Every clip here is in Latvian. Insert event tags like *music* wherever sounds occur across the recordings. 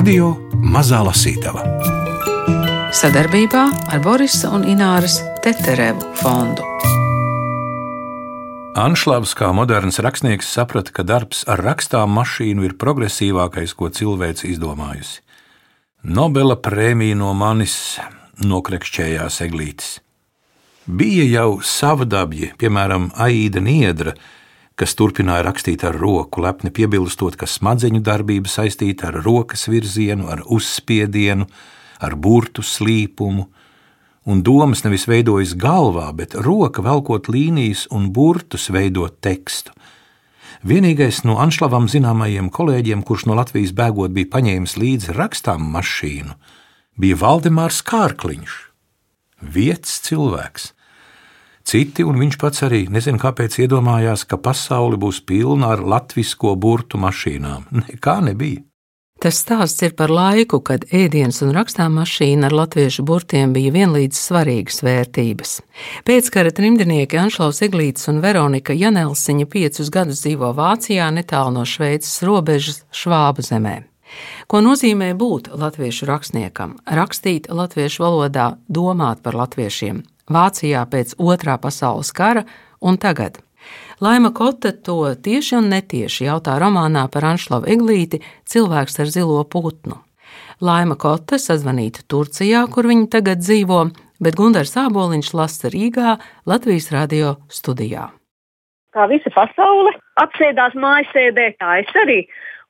Radio Mazā Lasītava sadarbībā ar Borisa un Ināras Teterevu fondu. Anšlavs kā moderns rakstnieks saprata, ka darbs ar rakstām mašīnu ir progresīvākais, ko cilvēks izdomājusi. Nobela prēmija no manis nokrekšķējās eglītis. Bija jau savdabji, piemēram, Aida Niedra, kas turpināja rakstīt ar roku, lepni piebilstot, ka smadzeņu darbība saistīta ar rokas virzienu, ar uzspiedienu, ar burtu slīpumu, un domas nevis veidojas galvā, bet roka velkot līnijas un burtus veidot tekstu. Vienīgais no Anšlavam zināmajiem kolēģiem, kurš no Latvijas bēgot bija paņēmis līdzi rakstām mašīnu, bija Valdemārs Kārkliņš. Vietas cilvēks, Citi, un viņš pats arī nezina, kāpēc iedomājās, ka pasaule būs pilna ar latviešu burtu mašīnām. Nekā nebija. Tas stāsts ir par laiku, kad ēdienas un rakstām mašīna ar latviešu burtiem bija vienlīdz svarīgas vērtības. Pēckara trimdnieki Anšlaus Eglītis un Veronika Janelsiņa piecus gadus dzīvo Vācijā netālu no Šveices robežas Švābu zemē. Ko nozīmē būt latviešu rakstniekam? Rakstīt latviešu valodā, domāt par latviešiem, Vācijā pēc otrā pasaules kara un tagad. Laima Kote to tieši un netieši jautā romānā par Anšlavu Eglīti Cilvēks ar zilo putnu. Laima Kote sazvanīta Turcijā, kur viņa tagad dzīvo, bet Gunārs Āboliņš lasa Rīgā Latvijas radio studijā. Kā visa pasaule apsēdās mājasēdē, tā es arī.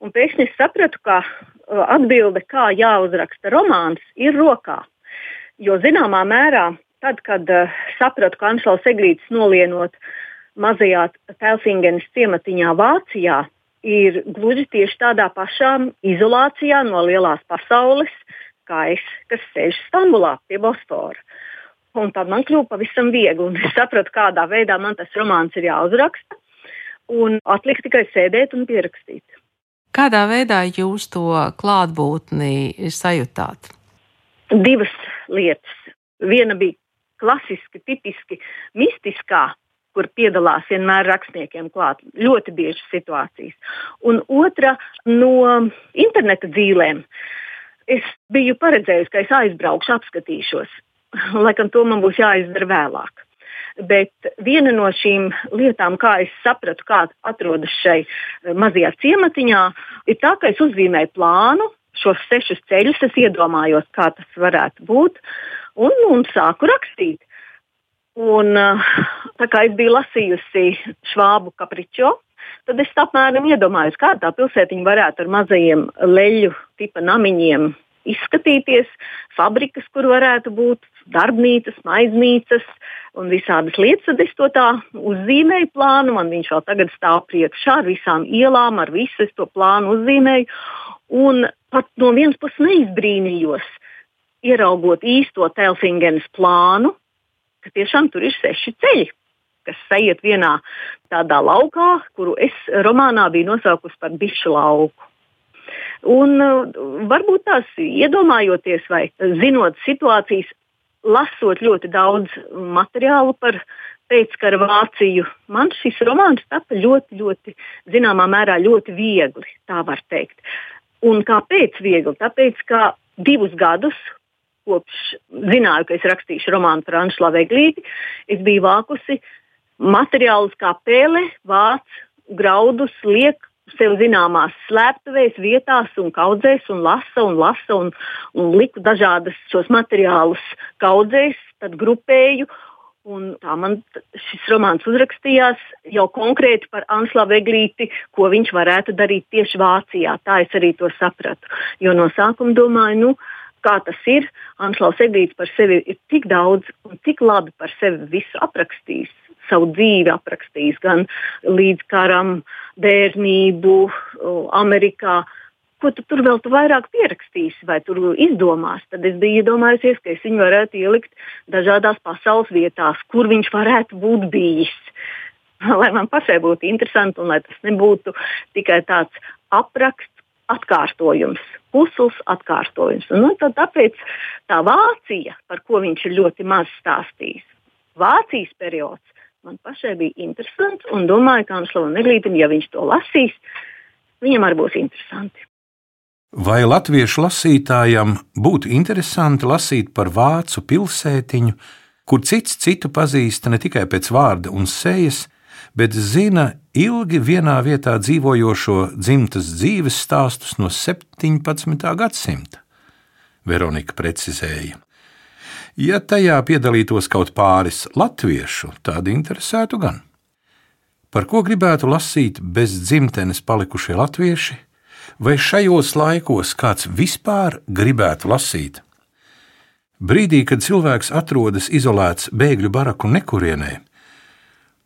Un pēkšņi es sapratu, ka uh, atbilde, kā jāuzraksta romāns, ir rokā. Jo zināmā mērā Tad, kad uh, sapratu, ka Anšlaus Eglītis nolienot mazajā Pelsingenes ciematiņā Vācijā, ir gluži tieši tādā pašā izolācijā no lielās pasaules, kā es, kas sēž Stambulā pie Bosfora. Un tad man kļuva pavisam viegli, un es sapratu, kādā veidā man tas romāns ir jāuzraksta. Un atlika tikai sēdēt un pierakstīt. Kādā veidā jūs to klātbūtni sajūtāt? Divas lietas. Viena bija klasiski, tipiski mistiskā, kur piedalās vienmēr rakstniekiem klāt. Ļoti biežas situācijas. Un otra no interneta dzīvēm. Es biju paredzējusi, ka es aizbraukšu, apskatīšos. *laughs* Laikam to man būs jāizdara vēlāk. Bet viena no šīm lietām, kā es sapratu, kā atrodas šai mazajā ciematiņā, ir tā, ka es uzzīmēju plānu, šos sešus ceļus, es iedomājos, kā tas varētu būt un, un sāku rakstīt. Un, eh, tā kā es biju lasījusi švābu kapričo, tad es apmēram iedomājos, kā tā pilsētiņa varētu ar mazajiem leļu tipa namiņiem izskatīties, fabrikas, kur varētu būt darbnīcas, maiznīcas un visādas lietas. Tad es to tā uzzīmēju plānu, man viņš vēl tagad stāv priekšā ar visām ielām, ar visu es to plānu uzzīmēju. Un pat no vienas puses neizbrīnījos, ieraugot īsto Telfingenes plānu, ka tiešām tur ir seši ceļi, kas sajiet vienā tādā laukā, kuru es romānā biju nosaukusi par bišu lauku. Un uh, varbūt tās iedomājoties vai zinot situācijas, lasot ļoti daudz materiālu par pēckara Vāciju, man šis romāns tapa ļoti, ļoti, zināmā mērā, ļoti viegli, tā var teikt. Un kāpēc viegli? Tāpēc, ka divus gadus kopš zināju, ka es rakstīšu romānu par Anšlavu Eglīti, es biju vākusi materiālus kā pēle, vāc, graudus, liek sev zināmās slēptuvēs, vietās un kaudzēs, un lasa un lasa, un, un liku dažādas šos materiālus kaudzēs, tad grupēju. Un tā man šis romāns uzrakstījās jau konkrēti par Anslavu Eglīti, ko viņš varētu darīt tieši Vācijā. Tā es arī to sapratu. Jo no sākuma domāju, nu, kā tas ir. Anšlaus Eglīts par sevi ir tik daudz un tik labi par sevi visu aprakstījis, savu dzīvi aprakstījis, gan līdz karam, bērnību, Amerikā. Ko tu tur vēl tu vairāk pierakstīsi vai izdomās? Tad es biju iedomājusies, ka es viņu varētu ielikt dažādās pasaules vietās, kur viņš varētu būt bijis. *laughs* Lai man pašai būtu interesanti un lai tas nebūtu tikai tāds apraksts atkārtojums, pusls atkārtojums. Un, nu, tāpēc tā Vācija, par ko viņš ir ļoti maz stāstījis, Vācijas periods man pašai bija interesants un domāju, ka Anšlavam Neglītam, ja viņš to lasīs, viņam arī būs interesanti. Vai latviešu lasītājam būtu interesanti lasīt par vācu pilsētiņu, kur cits citu pazīst ne tikai pēc vārda un sejas, bet zina ilgi vienā vietā dzīvojošo dzimtas dzīves stāstus no 17. gadsimta? Veronika precizēja. Ja tajā piedalītos kaut pāris latviešu, tad interesētu gan. Par ko gribētu lasīt bez dzimtenes palikušie latvieši? vai šajos laikos kāds vispār gribētu lasīt? Brīdī, kad cilvēks atrodas izolēts bēgļu baraku nekurienē,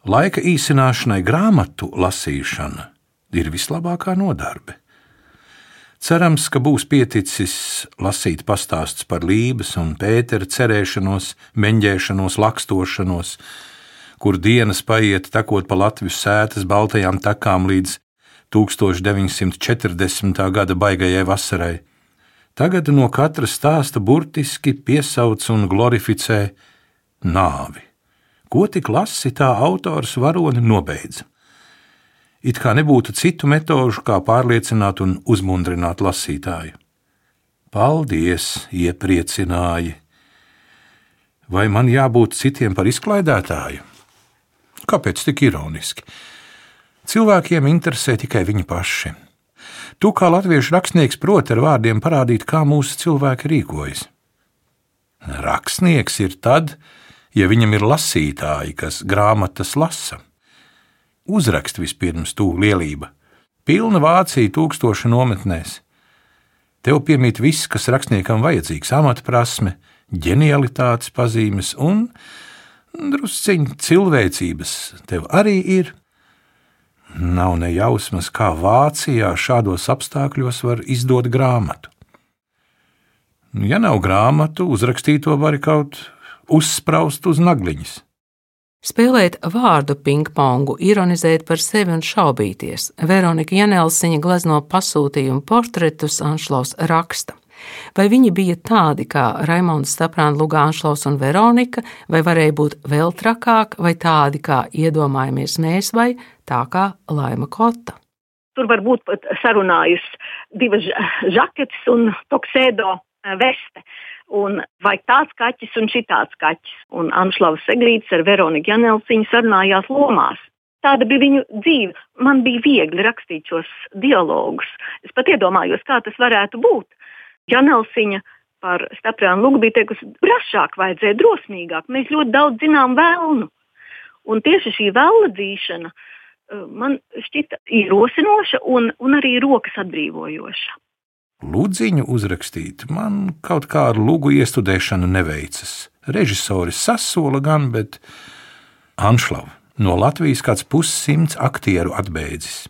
laika īsināšanai grāmatu lasīšana ir vislabākā nodarbe. Cerams, ka būs pieticis lasīt pastāstus par Lības un Pētera cerēšanos, meņģēšanos, lakstošanos, kur dienas paiet tekot pa Latvijas sētas baltajām takām līdz 1940. gada baigajai vasarai. Tagad no katra stāsta burtiski piesauc un glorificē nāvi. Ko tik lasi tā autors varoni nobeidza? It kā nebūtu citu metožu, kā pārliecināt un uzmundrināt lasītāju. Paldies, iepriecināji! Vai man jābūt citiem par izklaidētāju? Kāpēc tik ironiski? Cilvēkiem interesē tikai viņi paši. Tu kā latviešu rakstnieks proti ar vārdiem parādīt, kā mūsu cilvēki rīkojas. Rakstnieks ir tad, ja viņam ir lasītāji, kas grāmatas lasa. Uzrakst vispirms tu lielība, pilna Vācija tūkstoši nometnēs. Tev piemīt viss, kas rakstniekam vajadzīgs - amatprasme, ģenialitātes pazīmes un drusciņš cilvēcības tev arī ir. Nav ne jausmas, kā Vācijā šādos apstākļos var izdot grāmatu. Ja nav grāmatu, uzrakstīto var kaut uzspraust uz nagliņas. Spēlēt vārdu pingpongu, ironizēt par sevi un šaubīties. Veronika Janelsiņa glezno pasūtījumu portretus Anšlaus raksta. Vai viņi bija tādi kā Raimons Staprāns, Lugānšlaus un Veronika, vai varēja būt vēl trakāk, vai tādi kā iedomājamies mēs, vai tā kā Laima Kota? Tur var būt pat sarunājus divas žaketes un toksēdo eh, veste. Un vai tāds kaķis un šitāds kaķis. Un Anšlavs Seglīts ar Veroniku Janelsiņu sarunājās lomās. Tāda bija viņu dzīve. Man bija viegli rakstīt šos dialogus. Es pat iedomājos, kā tas varētu būt. Janelsiņa par Steprānu Lugu bija teikusi, brašāk vajadzēja, drosmīgāk. Mēs ļoti daudz zinām vēlnu. Un tieši šī vēlna dzīšana uh, man šķita ierosinoša un, un arī rokas atbrīvojoša. Lūdziņu uzrakstīt man kaut kā ar lūgu iestudēšanu neveicas. Režisoris sasola gan, bet Anšlava no Latvijas kāds pussimts aktieru atbeidzis.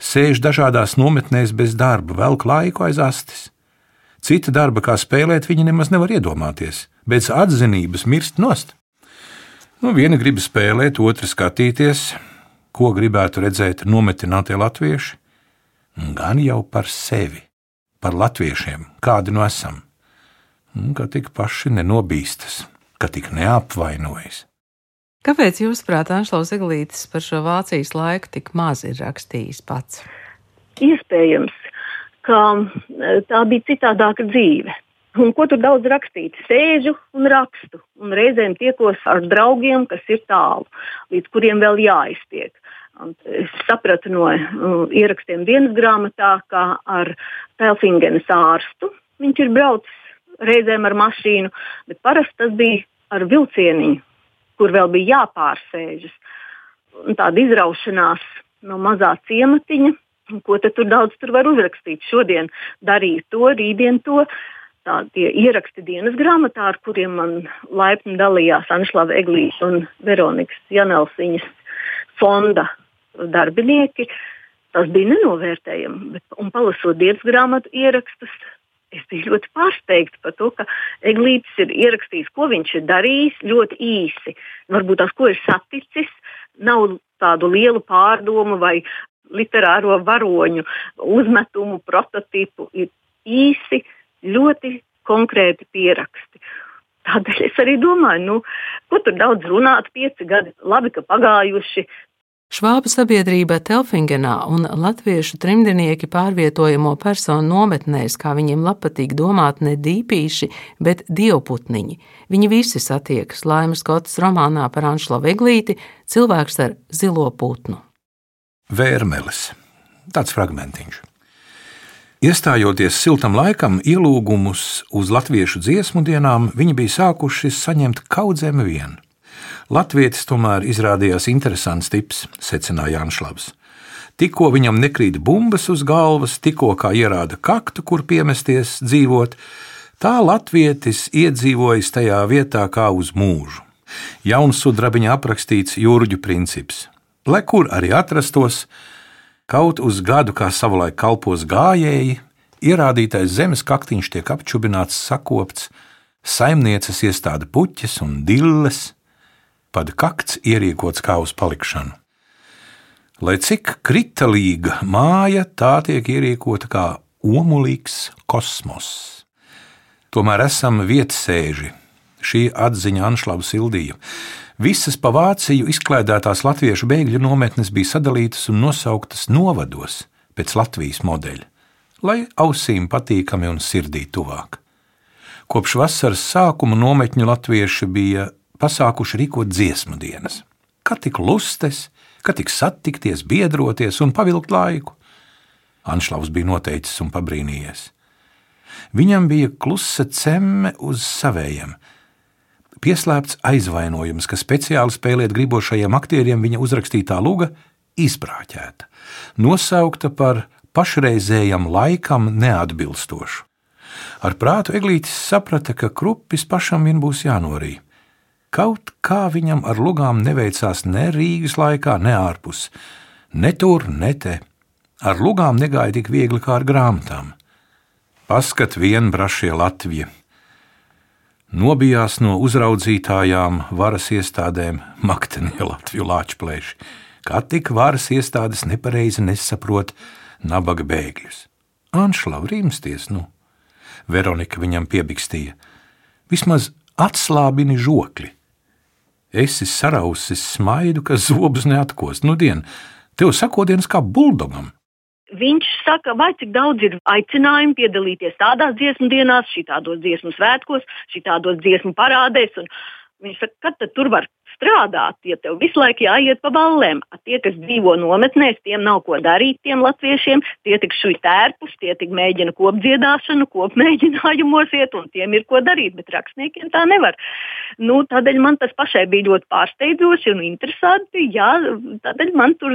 Sēž dažādās nometnēs bez darba, velk laiku aiz astes. Cita darba, kā spēlēt, viņi nemaz nevar iedomāties. Bez atzinības mirst nost. Nu, viena grib spēlēt, otra skatīties, ko gribētu redzēt nometinātie latvieši. Gan jau par sevi, par latviešiem, kādi no esam. Un, ka tik paši nenobīstas, ka tik neapvainojas. Kāpēc jūs, prāt, Anšlaus Eglītis par šo Vācijas laiku tik maz ir rakstījis pats? Iespējams, ka e, tā bija citādāka dzīve. Un ko tur daudz rakstīt? Sēžu un rakstu, un reizēm tiekos ar draugiem, kas ir tālu, līdz kuriem vēl jāiztiek. Es sapratu no uh, ierakstiem dienas grāmatā, ka ar Pelfingenes ārstu viņš ir braucis reizēm ar mašīnu, bet parasti tas bija ar vilcieniņu, kur vēl bija jāpārsēžas. Un tāda izraušanās no mazā ciematiņa Ko tur daudz tur var uzrakstīt? Šodien darīju to, rītdien to. Tie ieraksti dienas grāmatā, ar kuriem man laipni dalījās Anšlava Eglīs un Veronikas Janelsiņas fonda darbinieki, tas bija nenovērtējami. Bet, un palasot dienas grāmatu ierakstus, es biju ļoti pārsteigts par to, ka Eglītis ir ierakstījis, ko viņš ir darījis ļoti īsi. Varbūt tās, ko ir saticis, nav tādu lielu pārdomu vai literāro varoņu uzmetumu, prototipu ir īsi, ļoti konkrēti pieraksti. Tādēļ es arī domāju, nu, ko tur daudz runāt, pieci gadi labi, ka pagājuši. Švābu sabiedrība Telfingenā un latviešu trimdinieki pārvietojamo personu nometnēs, kā viņiem patīk domāt, ne dīpīši, bet dievputniņi. Viņi visi satiekas Laimas Skotas romānā par Anšlo Veglīti, cilvēks ar zilo putnu. Vērmelis. Tāds fragmentiņš. Iestājoties siltam laikam, ielūgumus uz latviešu dziesmu dienām viņi bija sākuši saņemt kaudzēm vien. Latvijas tomēr izrādījās interesants tips, secināja Anšlavs. Tikko viņam nekrīt bumbas uz galvas, tikko kā ierāda kaktu, kur piemesties dzīvot, tā latvietis iedzīvojas tajā vietā kā uz mūžu. Jauns sudrabiņa aprakstīts jūrģu princips. Lai kur arī atrastos, kaut uz gadu kā savulaik kalpos gājēji, ierādītais zemes kaktiņš tiek apčubināts, sakopts, saimnieces iestāda puķes un dilles, pat kakts ierīkots kā uz palikšanu. Lai cik kritalīga māja, tā tiek ierīkota kā omulīgs kosmos. Tomēr esam vietasēži. Šī atziņa Anšlavu sildīja. Visas pa Vāciju izklēdētās latviešu bēgļu nometnes bija sadalītas un nosauktas novados pēc Latvijas modeļa, lai ausīm patīkami un sirdī tuvāk. Kopš vasaras sākuma nometņu latvieši bija pasākuši rīkot dziesmu dienas. Kad tik lustes, kad tik satikties, biedroties un pavilkt laiku. Anšlaus bija noteicis un pabrīnījies. Viņam bija klusa cemme uz savējiem. Pieslēpts aizvainojums, ka speciāli spēlēt gribošajiem aktieriem viņa uzrakstītā luga izbrāķēta, nosaukta par pašreizējam laikam neatbilstošu. Ar prātu Eglītis saprata, ka krupis pašam vien būs jānorīd. Kaut kā viņam ar lugām neveicās ne Rīgas laikā, ne ārpus, ne tur, ne te. Ar lugām negāja tik viegli kā ar grāmatām. Paskat vien brašie Latvija. Nobijās no uzraudzītājām varas iestādēm *laughs* maktenie Latviju lāčplēši, kā tik varas iestādes nepareizi nesaprot nabaga bēgļus. Anšlav rīmsties, nu, Veronika viņam piebikstīja. Vismaz atslābini žokli. Esi sarausis smaidu, ka zobus neatkost. Nu, dien, tev sakodienas kā buldogam. Viņš saka, vai cik daudz ir aicinājumu piedalīties tādās dziesmu dienās, šitādos dziesmu svētkos, šitādos dziesmu parādēs. Viņš saka, kad tur var strādāt, ja tev visu laiku jāiet pa ballēm. Tie, kas dzīvo nometnēs, tiem nav ko darīt, tiem latviešiem, tie tik šui tērpus, tie tik mēģina kopdziedāšanu, kopmēģinājumos iet, un tiem ir ko darīt, bet rakstniekiem tā nevar. Nu, tādēļ man tas pašai bija ļoti pārsteidzoši un interesanti. Jā, tādēļ man tur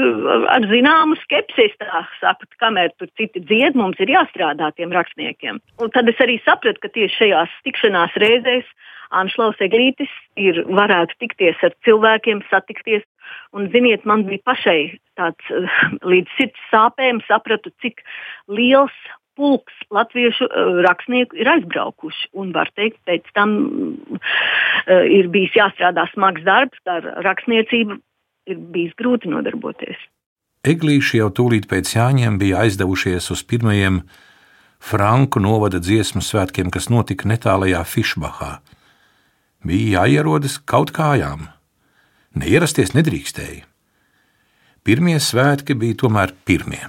ar zināmu skepsi tā saku, kamēr tur citi dzied, mums ir jāstrādā tiem rakstniekiem. Un tad es arī sapratu, ka tieši šajās tikšanās reizēs Anšlaus Eglītis ir varētu tikties ar cilvēkiem, satikties. Un, ziniet, man bija pašai tāds līdz sirds sāpēm, sapratu, cik liels pulks latviešu uh, rakstnieku ir aizbraukuši. Un, var teikt, pēc tam uh, ir bijis jāstrādā smags darbs, ar rakstniecību ir bijis grūti nodarboties. Eglīši jau tūlīt pēc Jāņiem bija aizdevušies uz pirmajiem Franku novada dziesmu svētkiem, kas notika netālajā Fišbahā bija jāierodas kaut kājām. Neierasties nedrīkstēja. Pirmie svētki bija tomēr pirmie,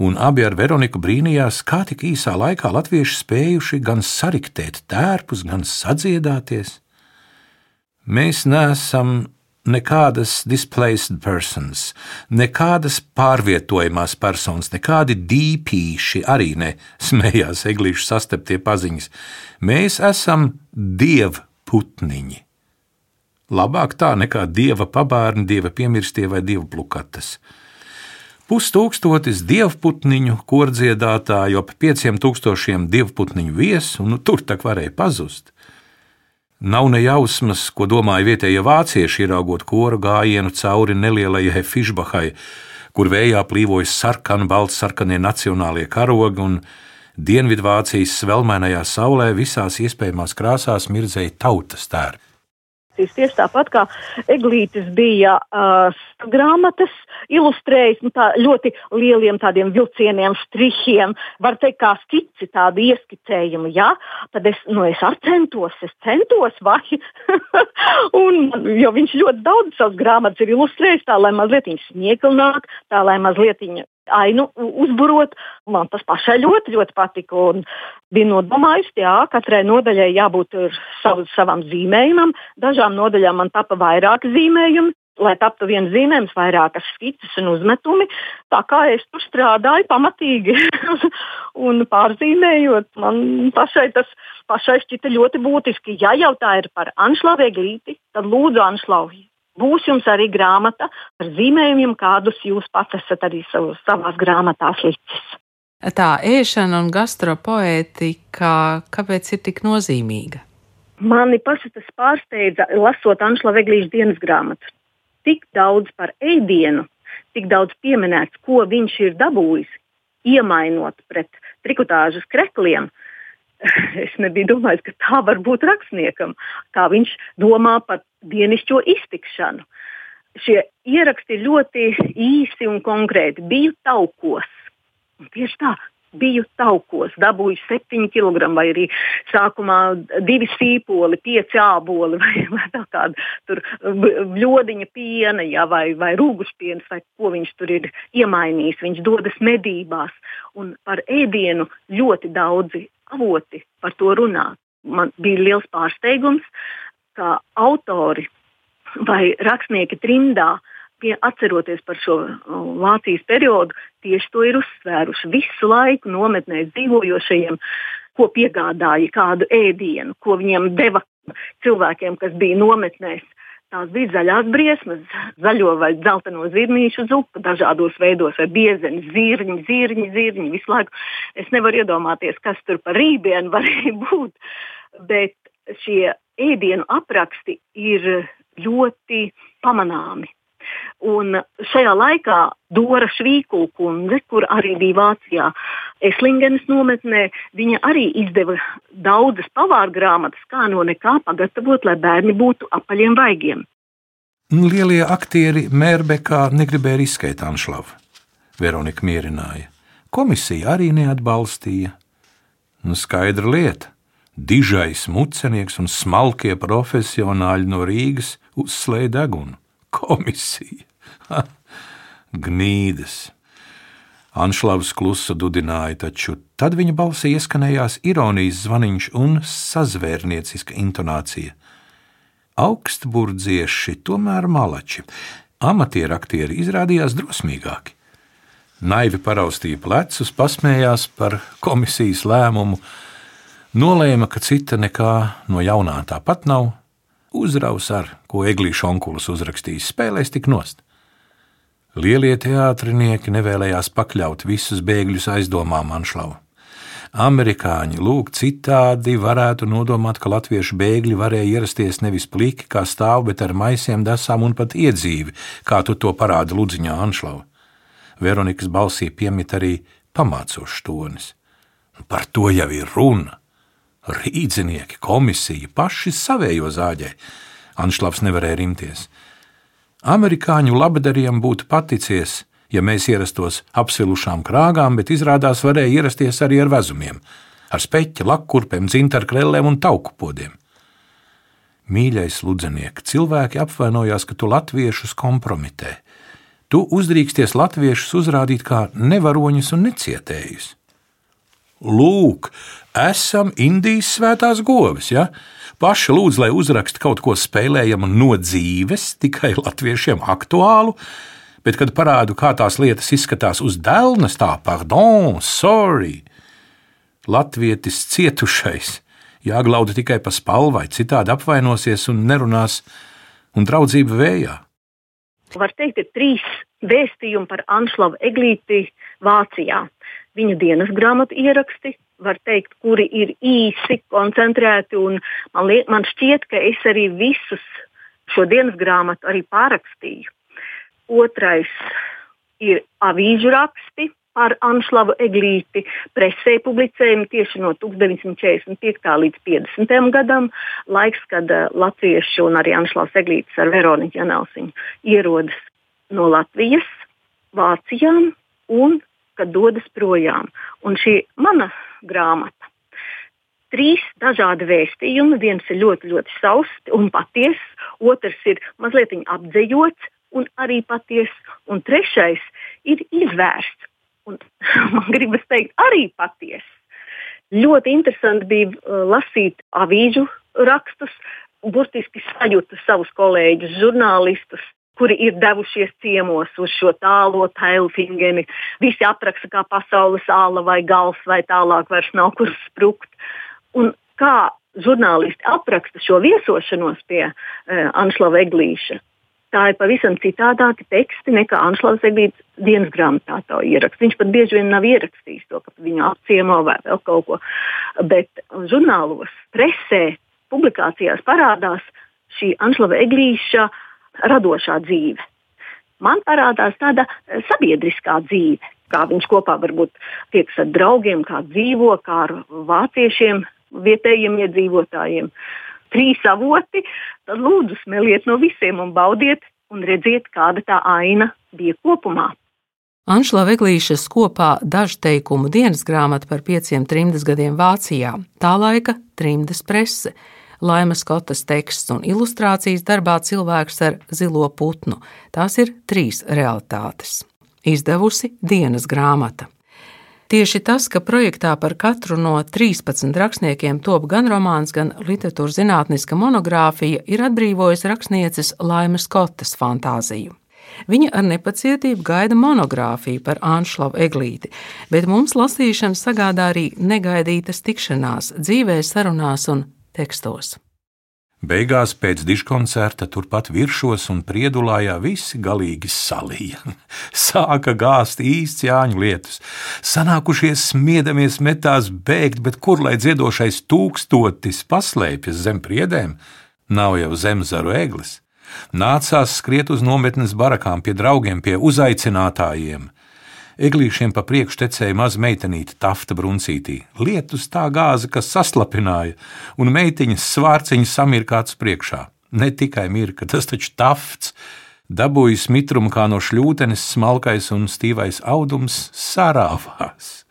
un abi ar Veroniku brīnījās, kā tik īsā laikā latvieši spējuši gan sariktēt tērpus, gan sadziedāties. Mēs neesam nekādas displaced persons, nekādas pārvietojamās personas, nekādi dīpīši arī ne, smējās eglīšu sasteptie paziņas. Mēs esam dievu putniņi. Labāk tā nekā dieva pabērni, dieva piemirstie vai dieva plukatas. Pustūkstotis dievputniņu, kordziedātāju, ap pieciem tūkstošiem dievputniņu viesu, un nu, tur tak varēja pazust. Nav ne jausmas, ko domāja vietējie vācieši, ieraugot koru gājienu cauri nelielajai Fišbahai, kur vējā plīvojas sarkani, baltsarkanie nacionālie karogi un Dienvidvācijas svelmainajā saulē visās iespējamās krāsās mirdzēja tautas tērpi. uzrakstījis tieši tāpat, kā Eglītis bija uh, grāmatas ilustrējis nu, ļoti lieliem tādiem vilcieniem, strihiem, var teikt, kā skici, tādi ieskicējumi. Ja? Tad es, nu, es centos, es centos, vai? *laughs* un, jo viņš ļoti daudz savas grāmatas ir ilustrējis tā, lai mazliet viņš snieglnāk, tā, lai mazliet viņa ainu uzburot. Man tas pašai ļoti, ļoti patika. Un bija nodomājis, ka katrai nodaļai jābūt sav, savam zīmējumam. Dažām nodaļām man tapa vairāki zīmējumi. Lai taptu viens zīmējums, vairākas skices un uzmetumi. Tā kā es tur strādāju pamatīgi *laughs* un pārzīmējot, man pašai tas pašai šķita ļoti būtiski. Ja jau tā ir par Anšlavu Eglīti, tad lūdzu Anšlavu Būs jums arī grāmata ar zīmējumiem, kādus jūs pats esat arī sav, savās grāmatās licis. Tā ēšana un gastropoētika, kāpēc ir tik nozīmīga? Mani paši tas pārsteidza, lasot Anšla Veglīša dienas grāmatu. Tik daudz par ēdienu, tik daudz pieminēts, ko viņš ir dabūjis, iemainot pret trikotāžas krekliem, uh, *laughs* es nebiju domājis, ka tā var būt rakstniekam, kā viņš domā par dienišķo iztikšanu. Šie ieraksti ļoti īsi un konkrēti. Biju taukos. Un tieši tā, biju taukos, dabūju 7 kg, vai arī sākumā 2 sīpoli, 5 āboli, *laughs* vai, vai kāda tur bļodiņa piena, ja, vai, vai rūgušpienas, vai ko viņš tur ir iemainījis. Viņš dodas medībās, un par ēdienu ļoti daudzi avoti par to runā. Man bija liels pārsteigums, ka autori vai rakstnieki trimdā, pie, atceroties par šo Vācijas periodu, tieši to ir uzsvēruši. Visu laiku nometnēs dzīvojošajiem, ko piegādāja kādu ēdienu, ko viņiem deva cilvēkiem, kas bija nometnēs. Tās bija zaļās briesmas, zaļo vai dzelteno zirnīšu zupa, dažādos veidos, vai biezeni, zirņi, zirņi, zirņi. Visu laiku es nevaru iedomāties, kas tur par rībienu varēja *laughs* būt. Bet šie ēdienu apraksti ir ļoti pamanāmi. Un šajā laikā Dora Švīkula kundze, kur arī bija Vācijā, Eslingenes nometnē, viņa arī izdeva daudzas pavāra grāmatas, kā no nekā pagatavot, lai bērni būtu apaļiem vaigiem. Lielie aktieri Mērbekā negribēja izskaidrot Anšlavu. Veronika mierināja. Komisija arī neatbalstīja. Nu, skaidra lieta. Dižais mucenieks un smalkie profesionāļi no Rīgas uzslēdz degunu komisija. *laughs* Ha, gnīdas. Anšlavs klusu dudināja, taču tad viņa balsī ieskanējās ironijas zvaniņš un sazvērnieciska intonācija. Augstburdzieši tomēr malači, amatieraktieri izrādījās drosmīgāki. Naivi paraustīja plecus, pasmējās par komisijas lēmumu, nolēma, ka cita nekā no jaunā tāpat nav, uzraus ar, ko Eglīša onkulis uzrakstījis, spēlēs tik nost. Lielie teātrinieki nevēlējās pakļaut visus bēgļus aizdomām Anšlavu. Amerikāņi lūk citādi varētu nodomāt, ka latviešu bēgļi varēja ierasties nevis pliki kā stāv, bet ar maisiem, desām un pat iedzīvi, kā tu to parādi Ludziņā Anšlava. Veronikas balsī piemīt arī pamācošs tonis. Par to jau ir runa. Rīdzinieki, komisija, paši savējo zāģē. Anšlavs nevarēja rimties. Amerikāņu labdariem būtu paticies, ja mēs ierastos apsilušām krāgām, bet izrādās varēja ierasties arī ar vezumiem, ar speķi, lakkurpēm, dzintarkrellēm un tauku podiem. Mīļais ludzeniek, cilvēki apvainojās, ka tu latviešus kompromitē. Tu uzdrīksties latviešus uzrādīt kā nevaroņus un necietējus. Lūk, esam Indijas svētās govis. Ja? Paši lūdz, lai uzraksta kaut ko spēlējamu no dzīves, tikai latviešiem aktuālu, bet, kad parādu, kā tās lietas izskatās uz dēlnes, tā, pardon, sorry. Latvietis cietušais jāglauda tikai pa spalvai, citādi apvainosies un nerunās, un draudzība vējā. Var teikt, ir trīs vēstījumi par Anšlavu Eglīti Vācijā viņa dienas grāmatu ieraksti, var teikt, kuri ir īsi, koncentrēti. Man, liek, man šķiet, ka es arī visus šo dienas grāmatu arī pārakstīju. Otrais ir avīžu raksti, par Anšlavu Eglīti presē publicējumi tieši no 1945. līdz 50. gadam, laiks, kad uh, latvieši un arī Anšlavs Eglītis ar Veroniku Janelsiņu ierodas no Latvijas, Vācijā un kad dodas projām. Un šī mana grāmata trīs dažādi vēstījumi. Viens ir ļoti, ļoti sausts un patiess, otrs ir mazliet apdzīvots un arī patiess, un trešais ir izvērsts. Un, *laughs* man gribas teikt, arī patiess. Ļoti interesanti bija uh, lasīt avīžu rakstus, burtiski sajūtu savus kolēģus, žurnālistus, kuri ir devušies ciemos uz šo tālo tailfingeni. Visi apraksta kā pasaules āla vai gals, vai tālāk vairs nav kur sprukt. Un kā žurnālisti apraksta šo viesošanos pie uh, Anšlava Eglīša, tā ir pavisam citādāki teksti nekā Anšlavs Eglīts dienas grāmatā to ieraksta. Viņš pat bieži vien nav ierakstījis to, ka viņu apciemo vai vēl kaut ko. Bet žurnālos, presē, publikācijās parādās šī Anšlava Eglīša radošā dzīve. Man parādās tāda sabiedriskā dzīve, kā viņš kopā varbūt tiekas ar draugiem, kā dzīvo, kā ar vāciešiem, vietējiem iedzīvotājiem. Trīs avoti, tad lūdzu smeliet no visiem un baudiet un redziet, kāda tā aina bija kopumā. Anšla Veglīšas kopā dažu teikumu dienas grāmata par pieciem trimdas gadiem Vācijā, tā laika trimdas prese, Laimas Skotas teksts un ilustrācijas darbā cilvēks ar zilo putnu. Tās ir trīs realitātes. Izdevusi dienas grāmata. Tieši tas, ka projektā par katru no 13 rakstniekiem top gan romāns, gan literatūras zinātniska monogrāfija, ir atbrīvojis rakstnieces Laimas Skotas fantāziju. Viņa ar nepacietību gaida monogrāfiju par Anšlavu Eglīti, bet mums lasīšana sagādā arī negaidītas tikšanās, dzīvē, sarunās un tekstos. Beigās pēc diškoncerta turpat virsos un priedulājā visi galīgi salīja. *laughs* Sāka gāzt īsts jāņu lietus. Sanākušies smiedamies metās bēgt, bet kur lai dziedošais tūkstotis paslēpjas zem priedēm? Nav jau zemzaru eglis. Nācās skriet uz nometnes barakām pie draugiem, pie uzaicinātājiem. Eglīšiem pa priekšu tecēja maza meitenīte, tafta bruncītī. Lietus tā gāza, kas saslapināja, un meitiņas svārciņas samirkāts priekšā. Ne tikai mirka, tas taču tafts. Dabūjis mitrumu kā no šļūtenes, smalkais un stīvais audums sarāvās.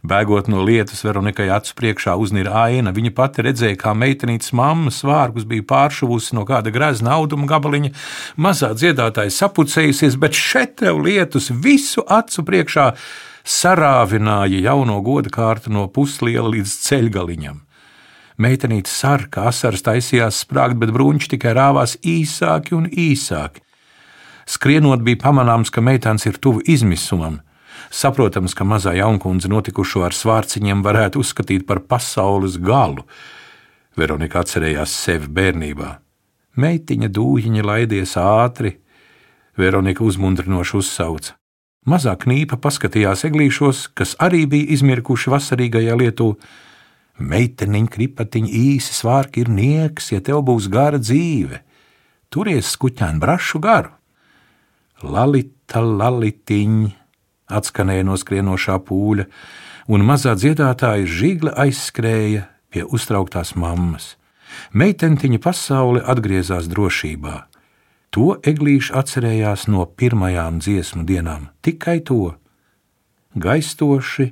Bēgot no lietas, Veronikai acu priekšā uznīra aina. Viņa pati redzēja, kā meitenītes mammas vārgus bija pāršuvusi no kāda grezna auduma gabaliņa. Mazā dziedātāja sapucējusies, bet šeit tev lietus visu acu priekšā sarāvināja jauno goda kārtu no pusliela līdz ceļgaliņam. Meitenīte sarka, asaras taisījās sprāgt, bet brūņš tikai rāvās īsāki un īsāki. Skrienot bija pamanāms, ka meitēns ir tuvu izmisumam. Saprotams, ka mazā jaunkundze notikušo ar svārciņiem varētu uzskatīt par pasaules galu. Veronika atcerējās sevi bērnībā. Meitiņa dūjiņa laidies ātri, Veronika uzmundrinoši uzsauca. Mazā knīpa paskatījās eglīšos, kas arī bija izmirkuši vasarīgajā lietū. Meiteniņa kripatiņa īsi svārki ir nieks, ja tev būs gara dzīve. Turies skuķēnu brašu garu. Lalita, lalitiņa, atskanēja no skrienošā pūļa, un mazā dziedātāja žigla aizskrēja pie uztrauktās mammas. Meitentiņa pasaule atgriezās drošībā. To eglīši atcerējās no pirmajām dziesmu dienām, tikai to - gaistoši,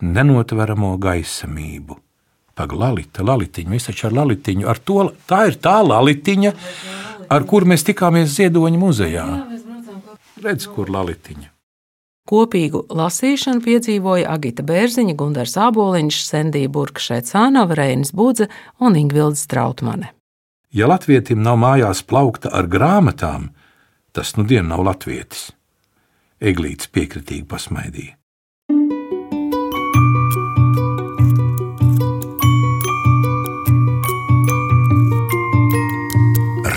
nenotveramo gaisamību. Paglalita, lalitiņa, mēs taču ar lalitiņu, ar to, tā ir tā lalitiņa, ar kur mēs tikāmies Ziedoņa muzejā. Redz, kur lalitiņa. Kopīgu lasīšanu piedzīvoja Agita Bērziņa, Gundars Āboliņš, Sendija Burka Šecānova, Reinis Budze un Ingvilds Strautmane. Ja latvietim nav mājās plaukta ar grāmatām, tas nu dien nav latvietis. Eglīts piekritīgi pasmaidīja.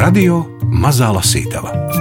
Radio Mazā Lasītava